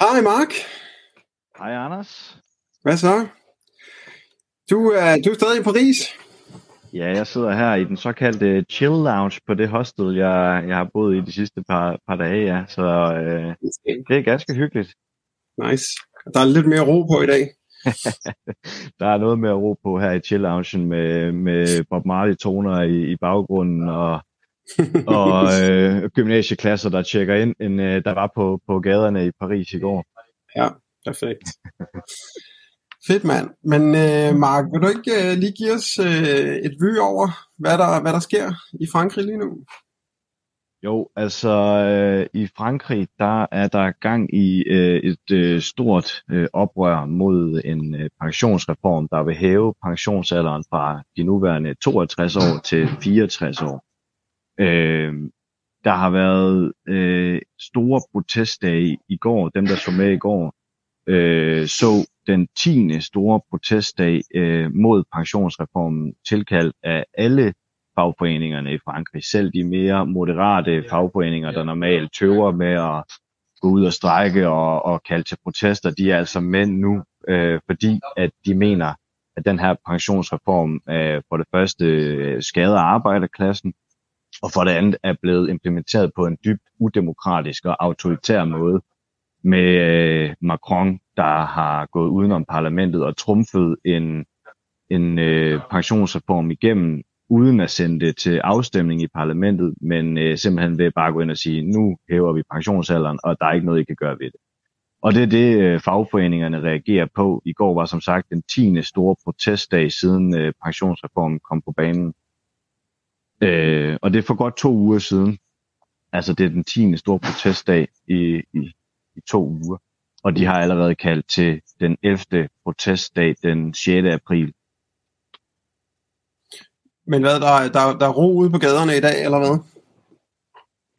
Hej Mark. Hej Anders. Hvad så? Du er, du er stadig i Paris? Ja, jeg sidder her i den såkaldte chill lounge på det hostel, jeg, jeg har boet i de sidste par, par dage, ja. Så øh, det er ganske hyggeligt. Nice. Der er lidt mere ro på i dag. der er noget mere ro på her i chill loungen med, med Bob Marley toner i, i baggrunden og, og øh, gymnasieklasser, der tjekker ind, end øh, der var på, på gaderne i Paris i går. Ja, perfekt. Fedt mand. Men øh, Mark, vil du ikke øh, lige give os øh, et vy over, hvad der, hvad der sker i Frankrig lige nu? Jo, altså øh, i Frankrig, der er der gang i øh, et øh, stort øh, oprør mod en øh, pensionsreform, der vil hæve pensionsalderen fra de nuværende 62 år til 64 år. Øh, der har været øh, store protestdage i går, dem der så med i går, øh, så den 10. store protestdag øh, mod pensionsreformen tilkaldt af alle fagforeningerne i Frankrig, selv de mere moderate fagforeninger, der normalt tøver med at gå ud og strække og, og kalde til protester, de er altså med nu, øh, fordi at de mener, at den her pensionsreform øh, for det første øh, skader arbejderklassen, og for det andet er blevet implementeret på en dybt udemokratisk og autoritær måde med øh, Macron, der har gået udenom parlamentet og trumfet en, en øh, pensionsreform igennem, uden at sende det til afstemning i parlamentet, men øh, simpelthen ved bare gå ind og sige, nu hæver vi pensionsalderen, og der er ikke noget, I kan gøre ved det. Og det er det, øh, fagforeningerne reagerer på. I går var som sagt den 10. store protestdag, siden øh, pensionsreformen kom på banen. Øh, og det er for godt to uger siden. Altså det er den 10. store protestdag i, i, i to uger. Og de har allerede kaldt til den 11. protestdag den 6. april. Men hvad, der, der, der er ro ude på gaderne i dag, eller hvad?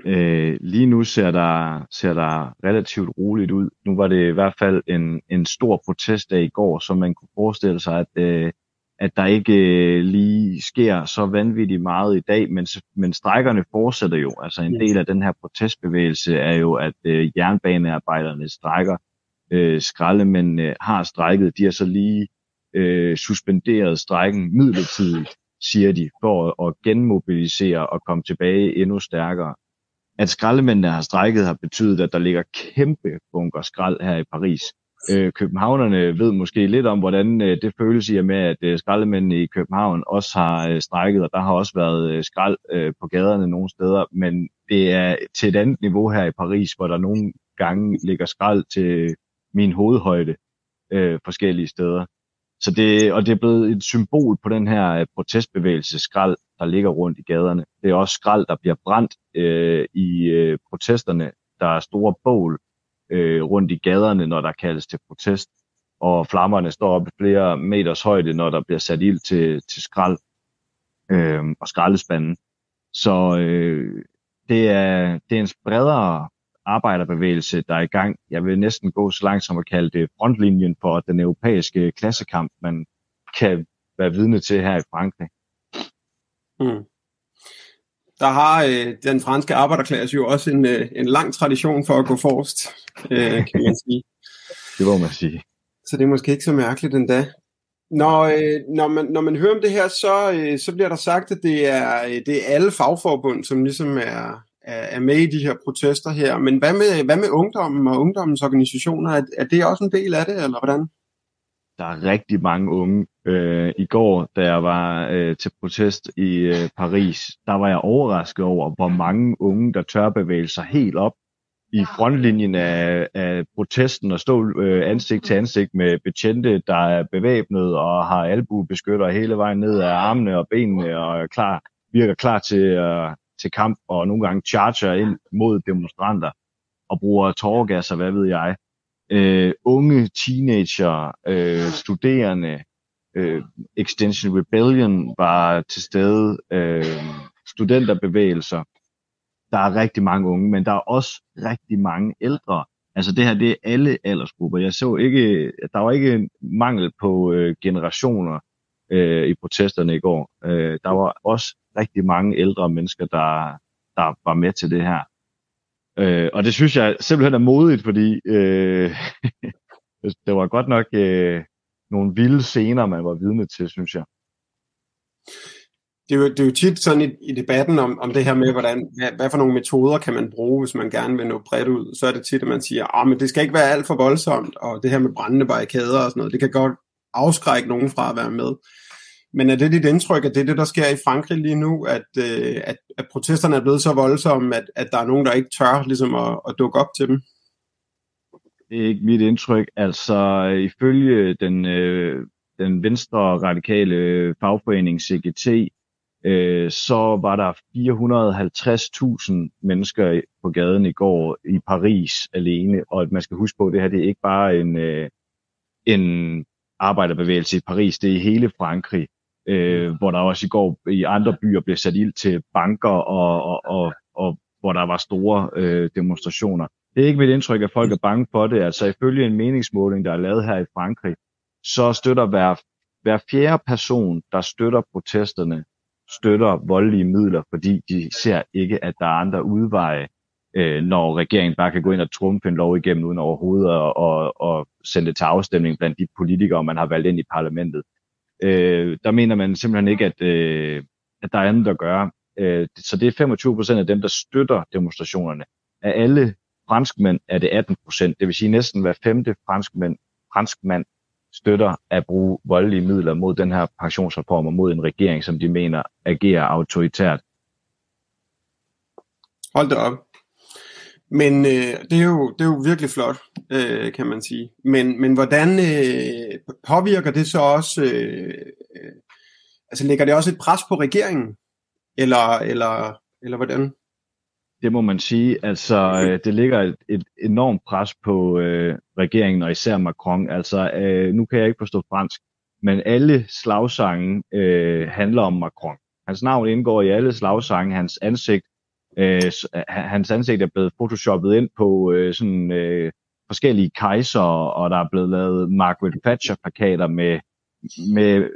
Øh, lige nu ser der, ser der relativt roligt ud. Nu var det i hvert fald en, en stor protestdag i går, så man kunne forestille sig, at, øh, at der ikke øh, lige sker så vanvittigt meget i dag, men, men strækkerne fortsætter jo. Altså en del af den her protestbevægelse er jo, at øh, jernbanearbejderne strækker. Øh, skraldemændene har strækket, de har så lige øh, suspenderet strækken midlertidigt, siger de, for at genmobilisere og komme tilbage endnu stærkere. At skraldemændene har strækket har betydet, at der ligger kæmpe bunker skrald her i Paris. Øh, københavnerne ved måske lidt om, hvordan øh, det føles i med, at øh, skraldemændene i København også har øh, strækket, og der har også været øh, skrald øh, på gaderne nogle steder, men det er til et andet niveau her i Paris, hvor der nogle gange ligger skrald til min hovedhøjde øh, forskellige steder. Så det, og det er blevet et symbol på den her øh, protestbevægelse skrald, der ligger rundt i gaderne. Det er også skrald, der bliver brændt øh, i øh, protesterne. Der er store bål øh, rundt i gaderne, når der kaldes til protest. Og flammerne står op i flere meters højde, når der bliver sat ild til, til skrald øh, og skraldespanden. Så øh, det, er, det er en bredere arbejderbevægelse, der er i gang. Jeg vil næsten gå så langt som at kalde det frontlinjen for den europæiske klassekamp, man kan være vidne til her i Frankrig. Mm. Der har øh, den franske arbejderklasse jo også en, øh, en lang tradition for at gå forrest, øh, kan man sige. Det må man sige. Så det er måske ikke så mærkeligt endda. Når, øh, når, man, når man hører om det her, så, øh, så bliver der sagt, at det er, øh, det er alle fagforbund, som ligesom er, er med i de her protester her. Men hvad med, hvad med ungdommen og ungdommens organisationer? Er, er det også en del af det, eller hvordan? Der er rigtig mange unge. Øh, I går, da jeg var øh, til protest i øh, Paris, der var jeg overrasket over, hvor mange unge, der tør bevæge sig helt op i frontlinjen af, af protesten og stå øh, ansigt til ansigt med betjente, der er bevæbnet og har albuebeskytter hele vejen ned af armene og benene og klar, virker klar til, øh, til kamp og nogle gange charger ind mod demonstranter og bruger tårgas og hvad ved jeg. Øh, unge teenager, øh, studerende, øh, Extension Rebellion var til stede, øh, studenterbevægelser. Der er rigtig mange unge, men der er også rigtig mange ældre. Altså det her, det er alle aldersgrupper. Jeg så ikke, der var ikke mangel på øh, generationer øh, i protesterne i går. Øh, der var også rigtig mange ældre mennesker, der, der var med til det her. Øh, og det synes jeg simpelthen er modigt, fordi øh, det var godt nok øh, nogle vilde scener, man var vidne til, synes jeg. Det er jo, det er jo tit sådan i, i debatten om, om det her med, hvordan, hvad, hvad for nogle metoder kan man bruge, hvis man gerne vil nå bredt ud. Så er det tit, at man siger, at ah, det skal ikke være alt for voldsomt, og det her med brændende barrikader og sådan noget, det kan godt afskrække nogen fra at være med. Men er det dit indtryk, at det er det, der sker i Frankrig lige nu, at, øh, at, at protesterne er blevet så voldsomme, at, at der er nogen, der ikke tør ligesom at, at dukke op til dem? Det er ikke mit indtryk. Altså, ifølge den, øh, den venstre radikale øh, fagforening CGT, øh, så var der 450.000 mennesker på gaden i går i Paris alene. Og at man skal huske på, at det her det er ikke bare en, øh, en arbejderbevægelse i Paris, det er i hele Frankrig øh, hvor der også i går i andre byer blev sat ild til banker, og, og, og, og hvor der var store øh, demonstrationer. Det er ikke mit indtryk, at folk er bange for det. Altså ifølge en meningsmåling, der er lavet her i Frankrig, så støtter hver, hver fjerde person, der støtter protesterne, støtter voldelige midler, fordi de ser ikke, at der er andre udveje, øh, når regeringen bare kan gå ind og trumfe en lov igennem uden overhovedet og, og, og sende det til afstemning blandt de politikere, man har valgt ind i parlamentet øh, der mener man simpelthen ikke, at, øh, at der er andet at gøre. Øh, så det er 25 procent af dem, der støtter demonstrationerne. Af alle franskmænd er det 18 procent, det vil sige næsten hver femte franskmænd, franskmand støtter at bruge voldelige midler mod den her pensionsreform og mod en regering, som de mener agerer autoritært. Hold da op. Men øh, det, er jo, det er jo virkelig flot, øh, kan man sige. Men, men hvordan øh, påvirker det så også, øh, øh, altså lægger det også et pres på regeringen? Eller, eller, eller hvordan? Det må man sige. Altså, øh, det ligger et, et enormt pres på øh, regeringen, og især Macron. Altså, øh, nu kan jeg ikke forstå fransk, men alle slagsange øh, handler om Macron. Hans navn indgår i alle slagsange. Hans ansigt Øh, hans ansigt er blevet photoshoppet ind på øh, sådan øh, forskellige kejser, og der er blevet lavet Margaret Thatcher-plakater med, med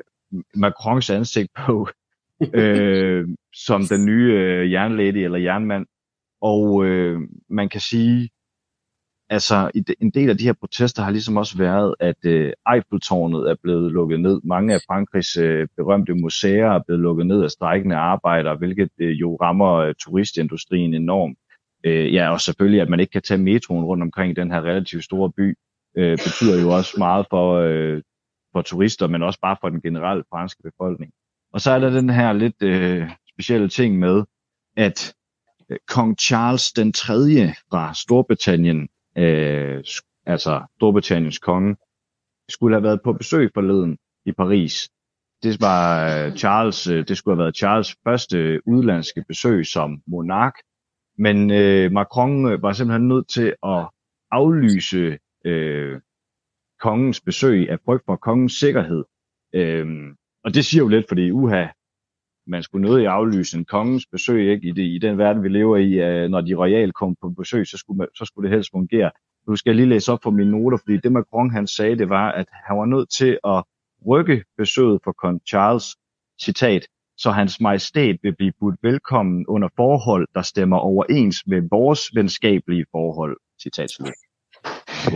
Macrons ansigt på, øh, som den nye øh, jernlady eller jernmand. Og øh, man kan sige, altså en del af de her protester har ligesom også været, at øh, Eiffeltårnet er blevet lukket ned. Mange af Frankrigs øh, berømte museer er blevet lukket ned af strækkende arbejdere, hvilket øh, jo rammer øh, turistindustrien enormt. Øh, ja, og selvfølgelig, at man ikke kan tage metroen rundt omkring den her relativt store by, øh, betyder jo også meget for, øh, for turister, men også bare for den generelle franske befolkning. Og så er der den her lidt øh, specielle ting med, at øh, kong Charles den 3. fra Storbritannien øh, altså Storbritanniens konge, skulle have været på besøg forleden i Paris. Det var øh, Charles, øh, det skulle have været Charles første udlandske besøg som monark, men øh, Macron øh, var simpelthen nødt til at aflyse øh, kongens besøg af frygt for kongens sikkerhed. Øh, og det siger jo lidt, fordi uha, man skulle nødt i aflyse en kongens besøg ikke? I, det, i den verden, vi lever i, uh, når de royale kom på besøg, så skulle, man, så skulle det helst fungere. Nu skal jeg lige læse op for mine noter, fordi det Macron han sagde, det var, at han var nødt til at rykke besøget for kong Charles, citat, så hans majestæt vil blive budt velkommen under forhold, der stemmer overens med vores venskabelige forhold, citat slut.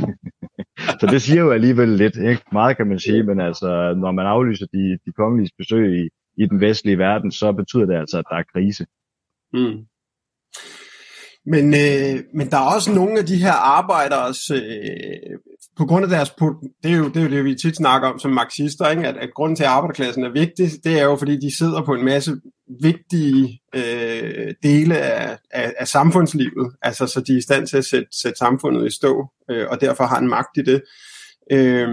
så det siger jo alligevel lidt, ikke? Meget kan man sige, men altså, når man aflyser de, de kongelige besøg i, i den vestlige verden, så betyder det altså, at der er krise. Mm. Men, øh, men der er også nogle af de her arbejdere, øh, på grund af deres, det er, jo, det er jo det, vi tit snakker om som marxister, ikke? At, at grunden til, at arbejderklassen er vigtig, det er jo, fordi de sidder på en masse vigtige øh, dele af, af, af samfundslivet, altså så de er i stand til at sætte, sætte samfundet i stå, øh, og derfor har en magt i det. Øh,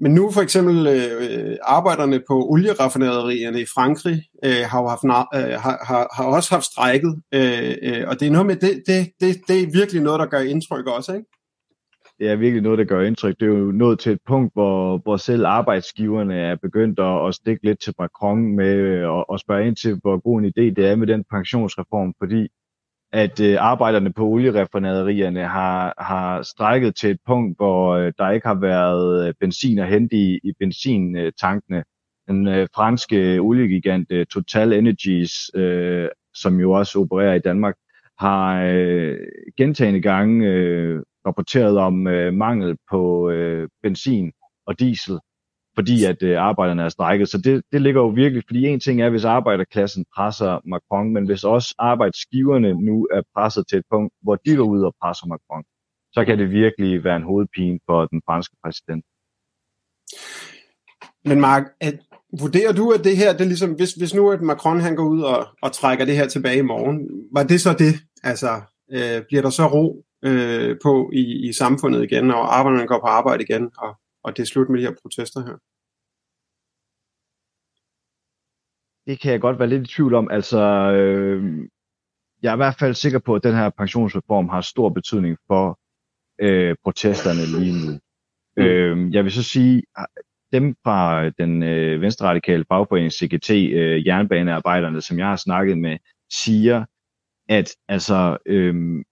men nu for eksempel øh, øh, arbejderne på olieraffinaderierne i Frankrig øh, har, jo haft, øh, har, har, også haft strækket, øh, øh, og det er noget med, det, det, det, det er virkelig noget, der gør indtryk også, ikke? Det er virkelig noget, der gør indtryk. Det er jo nået til et punkt, hvor, hvor selv arbejdsgiverne er begyndt at, at stikke lidt til Macron med øh, at spørge ind til, hvor god en idé det er med den pensionsreform, fordi at øh, arbejderne på olieraffinaderierne har, har strækket til et punkt, hvor øh, der ikke har været øh, benzin at hente i, i benzintankene. Den øh, franske oliegigant øh, Total Energies, øh, som jo også opererer i Danmark, har øh, gentagende gange øh, rapporteret om øh, mangel på øh, benzin og diesel, fordi at øh, arbejderne er strækket. Så det, det ligger jo virkelig, fordi en ting er, hvis arbejderklassen presser Macron, men hvis også arbejdsgiverne nu er presset til et punkt, hvor de går ud og presser Macron, så kan det virkelig være en hovedpine for den franske præsident. Men Mark, at, vurderer du, at det her, det er ligesom, hvis, hvis nu at Macron han går ud og, og trækker det her tilbage i morgen, var det så det? Altså, øh, bliver der så ro øh, på i, i samfundet igen, og arbejderne går på arbejde igen, og, og det er slut med de her protester her? Det kan jeg godt være lidt i tvivl om. Altså, øh, jeg er i hvert fald sikker på, at den her pensionsreform har stor betydning for øh, protesterne lige nu. Mm. Øh, jeg vil så sige, dem fra den øh, venstreradikale fagforening CGT, øh, jernbanearbejderne, som jeg har snakket med, siger, at altså, øh,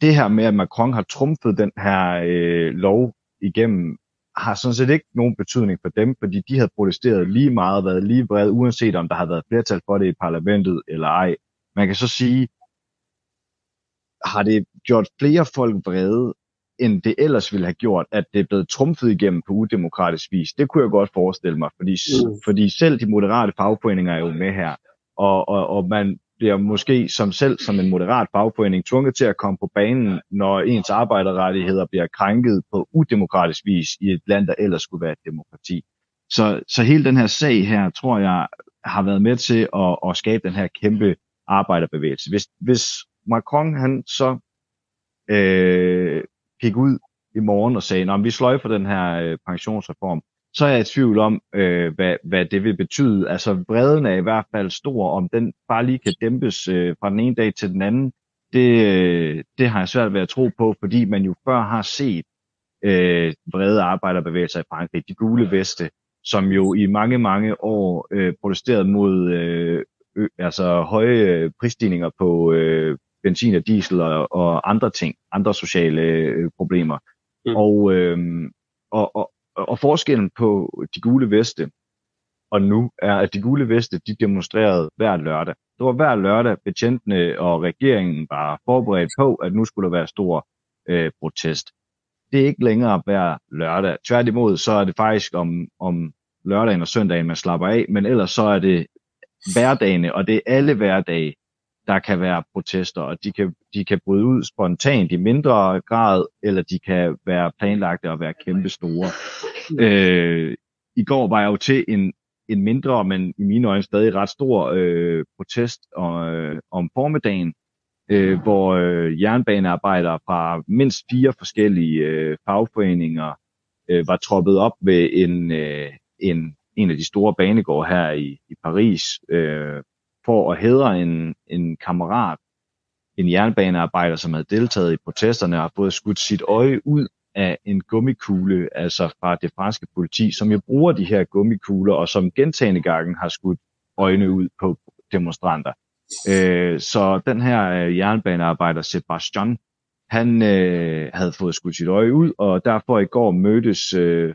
det her med, at Macron har trumfet den her øh, lov igennem, har sådan set ikke nogen betydning for dem, fordi de havde protesteret lige meget, været lige vrede, uanset om der har været flertal for det i parlamentet eller ej. Man kan så sige, har det gjort flere folk vrede, end det ellers ville have gjort, at det er blevet trumfet igennem på udemokratisk vis. Det kunne jeg godt forestille mig, fordi, mm. fordi selv de moderate fagforeninger er jo med her, og, og, og man bliver måske som selv som en moderat fagforening tvunget til at komme på banen, når ens arbejderrettigheder bliver krænket på udemokratisk vis i et land, der ellers skulle være et demokrati. Så, så hele den her sag her, tror jeg, har været med til at, at skabe den her kæmpe arbejderbevægelse. Hvis, hvis Macron han så øh, gik ud i morgen og sagde, at vi sløjfer den her øh, pensionsreform, så er jeg i tvivl om, øh, hvad, hvad det vil betyde. Altså vreden er i hvert fald stor, om den bare lige kan dæmpes øh, fra den ene dag til den anden. Det, øh, det har jeg svært ved at tro på, fordi man jo før har set øh, vrede arbejderbevægelser i Frankrig, de gule veste, som jo i mange, mange år øh, protesterede mod øh, ø, altså høje øh, prisstigninger på øh, benzin og diesel og, og andre ting, andre sociale øh, problemer. Mm. Og, øh, og, og, og forskellen på de gule veste og nu er, at de gule veste, de demonstrerede hver lørdag. Det var hver lørdag, betjentene og regeringen var forberedt på, at nu skulle der være stor øh, protest. Det er ikke længere hver lørdag. Tværtimod, så er det faktisk om, om lørdagen og søndagen, man slapper af, men ellers så er det hverdagene, og det er alle hverdage, der kan være protester, og de kan, de kan bryde ud spontant i mindre grad, eller de kan være planlagte og være kæmpe store. Øh, I går var jeg jo til en, en mindre, men i mine øjne stadig ret stor øh, protest om, øh, om formiddagen, øh, hvor øh, jernbanearbejdere fra mindst fire forskellige øh, fagforeninger øh, var troppet op ved en, øh, en, en af de store banegårde her i, i Paris, øh, for at hedre en, en kammerat, en jernbanearbejder, som havde deltaget i protesterne og har fået skudt sit øje ud af en gummikugle, altså fra det franske politi, som jo bruger de her gummikugler, og som gentagende gange har skudt øjne ud på demonstranter. Øh, så den her øh, jernbanearbejder, Sebastian, han øh, havde fået skudt sit øje ud, og derfor i går mødtes øh,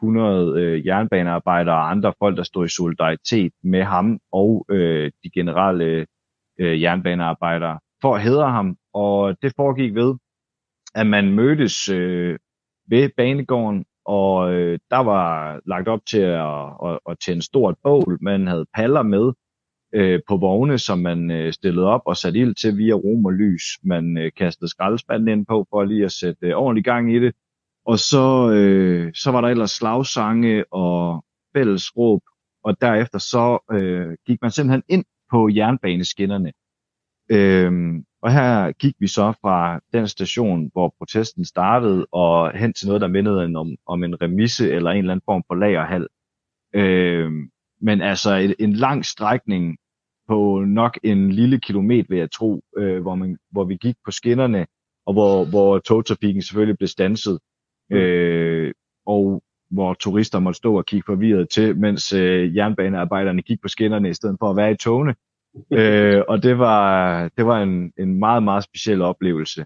500 øh, jernbanearbejdere og andre folk, der stod i solidaritet med ham og øh, de generelle øh, jernbanearbejdere for at hedre ham. Og det foregik ved, at man mødtes øh, ved banegården, og øh, der var lagt op til at, at, at tænde stort bål. Man havde paller med, øh, på vogne, som man øh, stillede op og satte ild til via rom og lys. Man øh, kastede skraldespanden ind på for lige at sætte øh, ordentlig gang i det. Og så, øh, så var der ellers slagsange og fællesråb, og derefter så øh, gik man simpelthen ind på jernbaneskinnerne. Øhm, og her gik vi så fra den station, hvor protesten startede, og hen til noget, der mindede om, om en remise eller en eller anden form for lagerhal. Øhm, men altså et, en lang strækning på nok en lille kilometer, vil jeg tro, øh, hvor, man, hvor vi gik på skinnerne, og hvor, hvor togtrafikken selvfølgelig blev stanset, mm. øh, og hvor turister måtte stå og kigge forvirret til, mens øh, jernbanearbejderne gik på skinnerne i stedet for at være i togene. øh, og det var, det var en, en meget, meget speciel oplevelse,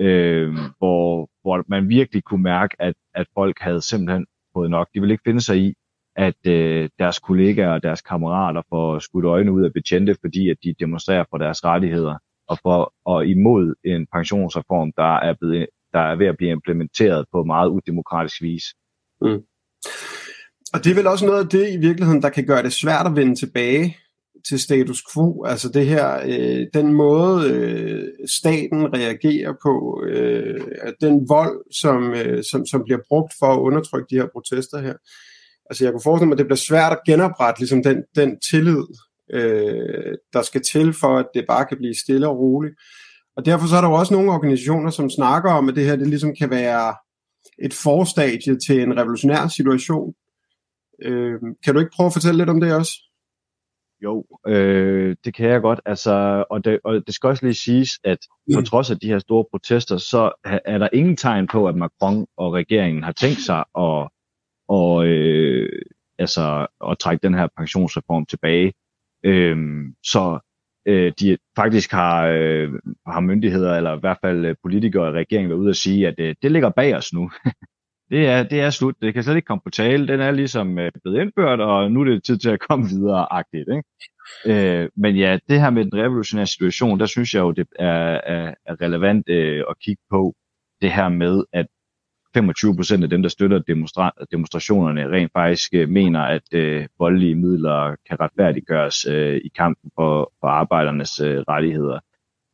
øh, hvor, hvor man virkelig kunne mærke, at, at folk havde simpelthen fået nok. De ville ikke finde sig i, at øh, deres kollegaer og deres kammerater får skudt øjnene ud af betjente, fordi at de demonstrerer for deres rettigheder. og, for, og imod en pensionsreform, der er, blevet, der er ved at blive implementeret på meget udemokratisk vis. Mm. Og det er vel også noget af det i virkeligheden, der kan gøre det svært at vende tilbage til status quo. Altså det her, øh, den måde øh, staten reagerer på, øh, den vold, som, øh, som, som bliver brugt for at undertrykke de her protester her. Altså jeg kunne forestille mig, at det bliver svært at genoprette ligesom den, den tillid, øh, der skal til for, at det bare kan blive stille og roligt. Og derfor så er der jo også nogle organisationer, som snakker om, at det her det ligesom kan være et forstadie til en revolutionær situation. Øh, kan du ikke prøve at fortælle lidt om det også? Jo, øh, det kan jeg godt. Altså, og, det, og det skal også lige siges, at på mm. trods af de her store protester, så er der ingen tegn på, at Macron og regeringen har tænkt sig at, og, øh, altså, at trække den her pensionsreform tilbage. Øh, så øh, de faktisk har, øh, har myndigheder, eller i hvert fald øh, politikere og regeringen været ude og sige, at øh, det ligger bag os nu. det er, det er slut. Det kan slet ikke komme på tale. Den er ligesom øh, blevet indført, og nu er det tid til at komme videre-agtigt. Ikke? Øh, men ja, det her med den revolutionære situation, der synes jeg jo, det er, er, er relevant øh, at kigge på det her med, at 25 procent af dem, der støtter demonstra- demonstrationerne, rent faktisk øh, mener, at øh, voldelige midler kan retfærdiggøres øh, i kampen for, for arbejdernes øh, rettigheder.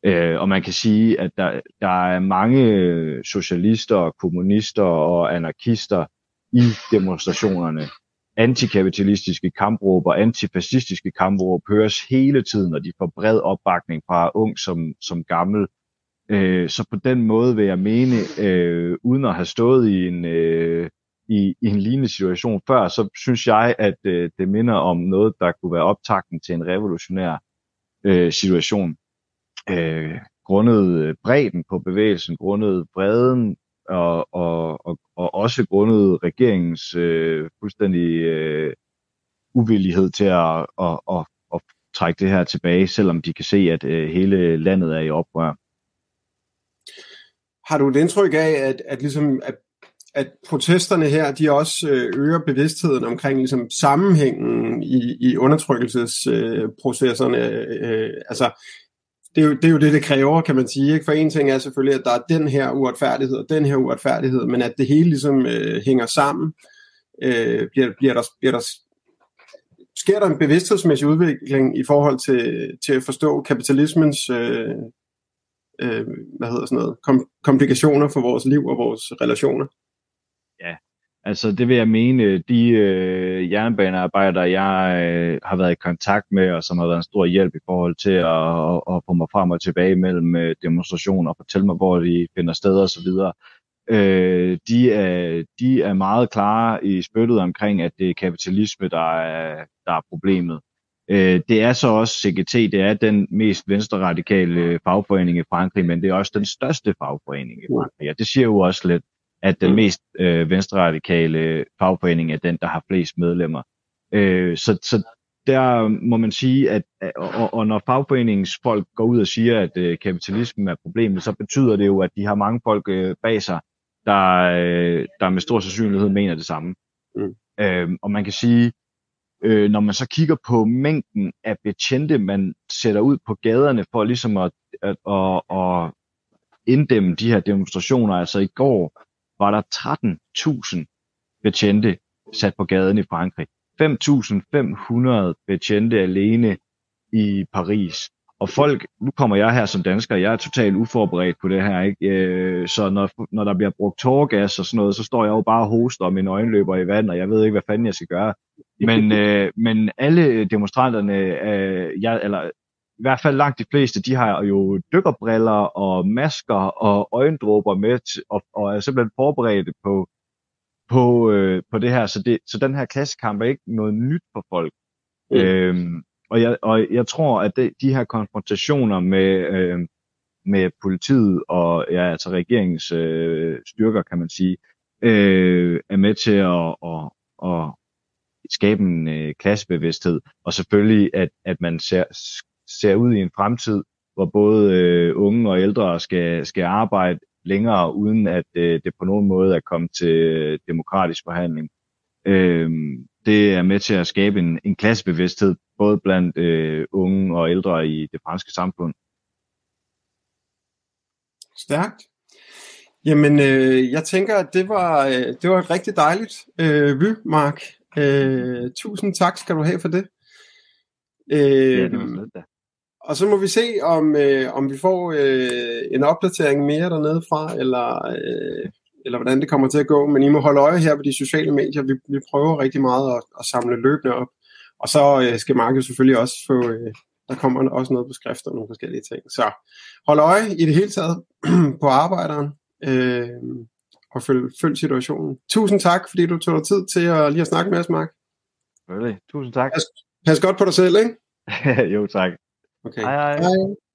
Øh, og man kan sige, at der, der er mange øh, socialister, kommunister og anarkister i demonstrationerne. Antikapitalistiske kampråb og antifascistiske kampråb høres hele tiden, og de får bred opbakning fra ung som, som gammel. Øh, så på den måde vil jeg mene, øh, uden at have stået i en, øh, i, i en lignende situation før, så synes jeg, at øh, det minder om noget, der kunne være optakten til en revolutionær øh, situation øh, grundet øh, bredden på bevægelsen, grundet bredden og, og, og, og også grundet regeringens øh, fuldstændig øh, uvillighed til at, at, at, at trække det her tilbage, selvom de kan se, at øh, hele landet er i oprør. Har du et indtryk af, at, at, ligesom, at, at protesterne her, de også øh, øger bevidstheden omkring ligesom, sammenhængen i, i undertrykkelsesprocesserne? Øh, altså, det er, jo, det er jo det, det kræver, kan man sige. Ikke? For en ting er selvfølgelig, at der er den her uretfærdighed og den her uretfærdighed, men at det hele ligesom øh, hænger sammen, øh, bliver, bliver, der, bliver der, sker der en bevidsthedsmæssig udvikling i forhold til, til at forstå kapitalismens øh, øh, hvad hedder sådan noget, kom, komplikationer for vores liv og vores relationer. Ja, Altså det vil jeg mene, de øh, jernbanearbejdere, jeg øh, har været i kontakt med, og som har været en stor hjælp i forhold til at, at, at få mig frem og tilbage mellem øh, demonstrationer og fortælle mig, hvor de finder steder osv., øh, de, er, de er meget klare i spyttet omkring, at det er kapitalisme, der er, der er problemet. Øh, det er så også CGT, det er den mest venstreradikale fagforening i Frankrig, men det er også den største fagforening i Frankrig. Ja, det siger jo også lidt at den mm. mest øh, venstreradikale fagforening er den, der har flest medlemmer. Øh, så, så der må man sige, at og, og når fagforeningens folk går ud og siger, at øh, kapitalismen er problemet, så betyder det jo, at de har mange folk øh, bag sig, der, øh, der med stor sandsynlighed mener det samme. Mm. Øh, og man kan sige, øh, når man så kigger på mængden af betjente, man sætter ud på gaderne for ligesom at, at, at, at inddæmme de her demonstrationer, altså i går var der 13.000 betjente sat på gaden i Frankrig. 5.500 betjente alene i Paris. Og folk, nu kommer jeg her som dansker, jeg er totalt uforberedt på det her, ikke? Øh, så når, når der bliver brugt tårgas og sådan noget, så står jeg jo bare og hoster, og mine øjne løber i vand, og jeg ved ikke, hvad fanden jeg skal gøre. Men, øh, men alle demonstranterne, øh, jeg, eller i hvert fald langt de fleste, de har jo dykkerbriller og masker og øjendråber med, og, og er simpelthen forberedt på, på, øh, på det her. Så, det, så den her klassekamp er ikke noget nyt for folk. Mm. Øhm, og, jeg, og jeg tror, at det, de her konfrontationer med, øh, med politiet og ja, altså regeringens øh, styrker, kan man sige, øh, er med til at, at, at skabe en øh, klassebevidsthed, og selvfølgelig, at, at man ser, ser ud i en fremtid, hvor både øh, unge og ældre skal, skal arbejde længere, uden at øh, det på nogen måde er kommet til demokratisk forhandling. Øh, det er med til at skabe en, en klassebevidsthed, både blandt øh, unge og ældre i det franske samfund. Stærkt. Jamen, øh, jeg tænker, at det var, øh, det var et rigtig dejligt øh, vy, Mark. Øh, tusind tak skal du have for det. Øh, ja, det var fedt, da. Og så må vi se, om, øh, om vi får øh, en opdatering mere dernede fra, eller, øh, eller hvordan det kommer til at gå. Men I må holde øje her på de sociale medier. Vi, vi prøver rigtig meget at, at samle løbende op. Og så øh, skal Mark jo selvfølgelig også få, øh, der kommer også noget på skrift og nogle forskellige ting. Så hold øje i det hele taget på arbejderen, øh, og følg, følg situationen. Tusind tak, fordi du tog dig tid til at lige at snakke med os, Mark. Really? Tusind tak. Pas, pas godt på dig selv, ikke? jo, tak. Okay. Hej, hej. hej.